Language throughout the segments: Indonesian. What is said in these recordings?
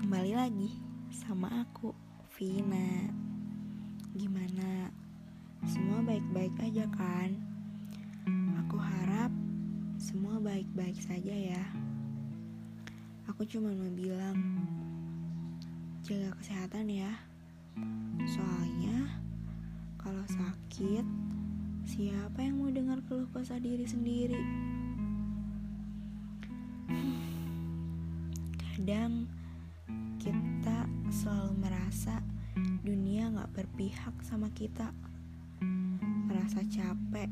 Kembali lagi sama aku, Vina. Gimana? Semua baik-baik aja kan? Aku harap semua baik-baik saja ya. Aku cuma mau bilang, jaga kesehatan ya. Soalnya, kalau sakit, siapa yang mau dengar keluh kesah diri sendiri? Kadang selalu merasa dunia gak berpihak sama kita. Merasa capek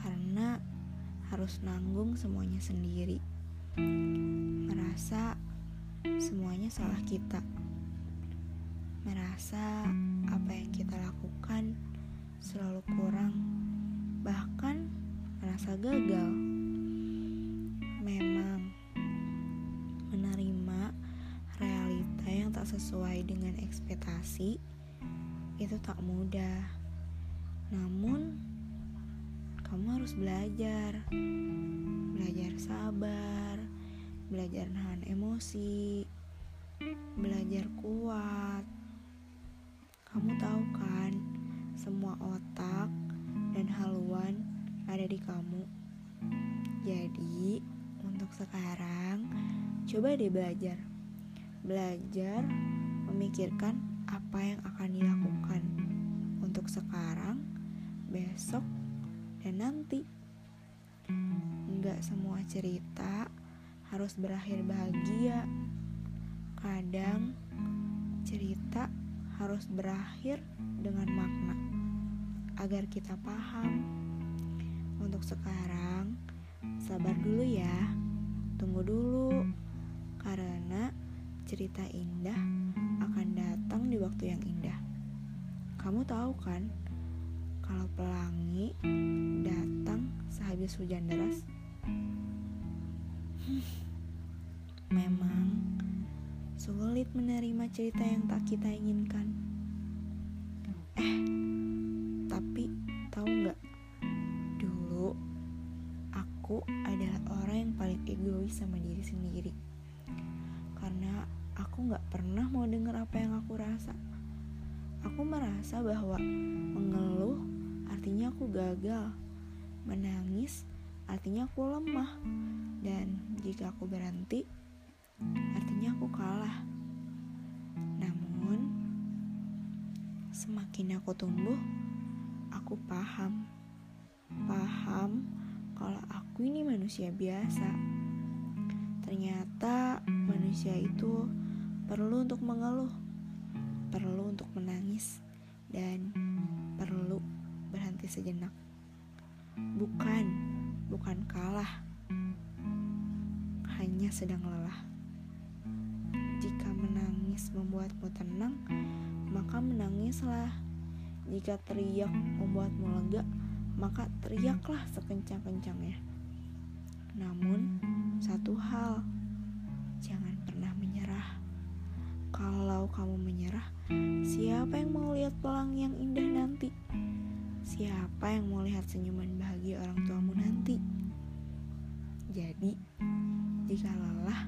karena harus nanggung semuanya sendiri. Merasa semuanya salah kita. Merasa apa yang kita lakukan selalu kurang, bahkan merasa gagal. Sesuai dengan ekspektasi itu tak mudah. Namun, kamu harus belajar, belajar sabar, belajar nahan emosi, belajar kuat. Kamu tahu kan, semua otak dan haluan ada di kamu. Jadi, untuk sekarang, coba deh belajar. Belajar memikirkan apa yang akan dilakukan untuk sekarang, besok, dan nanti. Enggak semua cerita harus berakhir bahagia. Kadang cerita harus berakhir dengan makna agar kita paham. Untuk sekarang, sabar dulu ya. Cerita indah akan datang di waktu yang indah. Kamu tahu kan, kalau pelangi datang sehabis hujan deras? Memang sulit menerima cerita yang tak kita inginkan. Eh, tapi tahu nggak? Dulu aku adalah orang yang paling egois sama diri sendiri. Karena aku nggak pernah mau dengar apa yang aku rasa. Aku merasa bahwa mengeluh artinya aku gagal, menangis artinya aku lemah, dan jika aku berhenti, artinya aku kalah. Namun, semakin aku tumbuh, aku paham, paham kalau aku ini manusia biasa. Ternyata manusia itu perlu untuk mengeluh, perlu untuk menangis, dan perlu berhenti sejenak. Bukan, bukan kalah, hanya sedang lelah. Jika menangis membuatmu tenang, maka menangislah. Jika teriak membuatmu lega, maka teriaklah sekencang-kencangnya. Namun, satu hal, jangan pernah menyerah. Kalau kamu menyerah, siapa yang mau lihat pelangi yang indah nanti? Siapa yang mau lihat senyuman bahagia orang tuamu nanti? Jadi, jika lelah,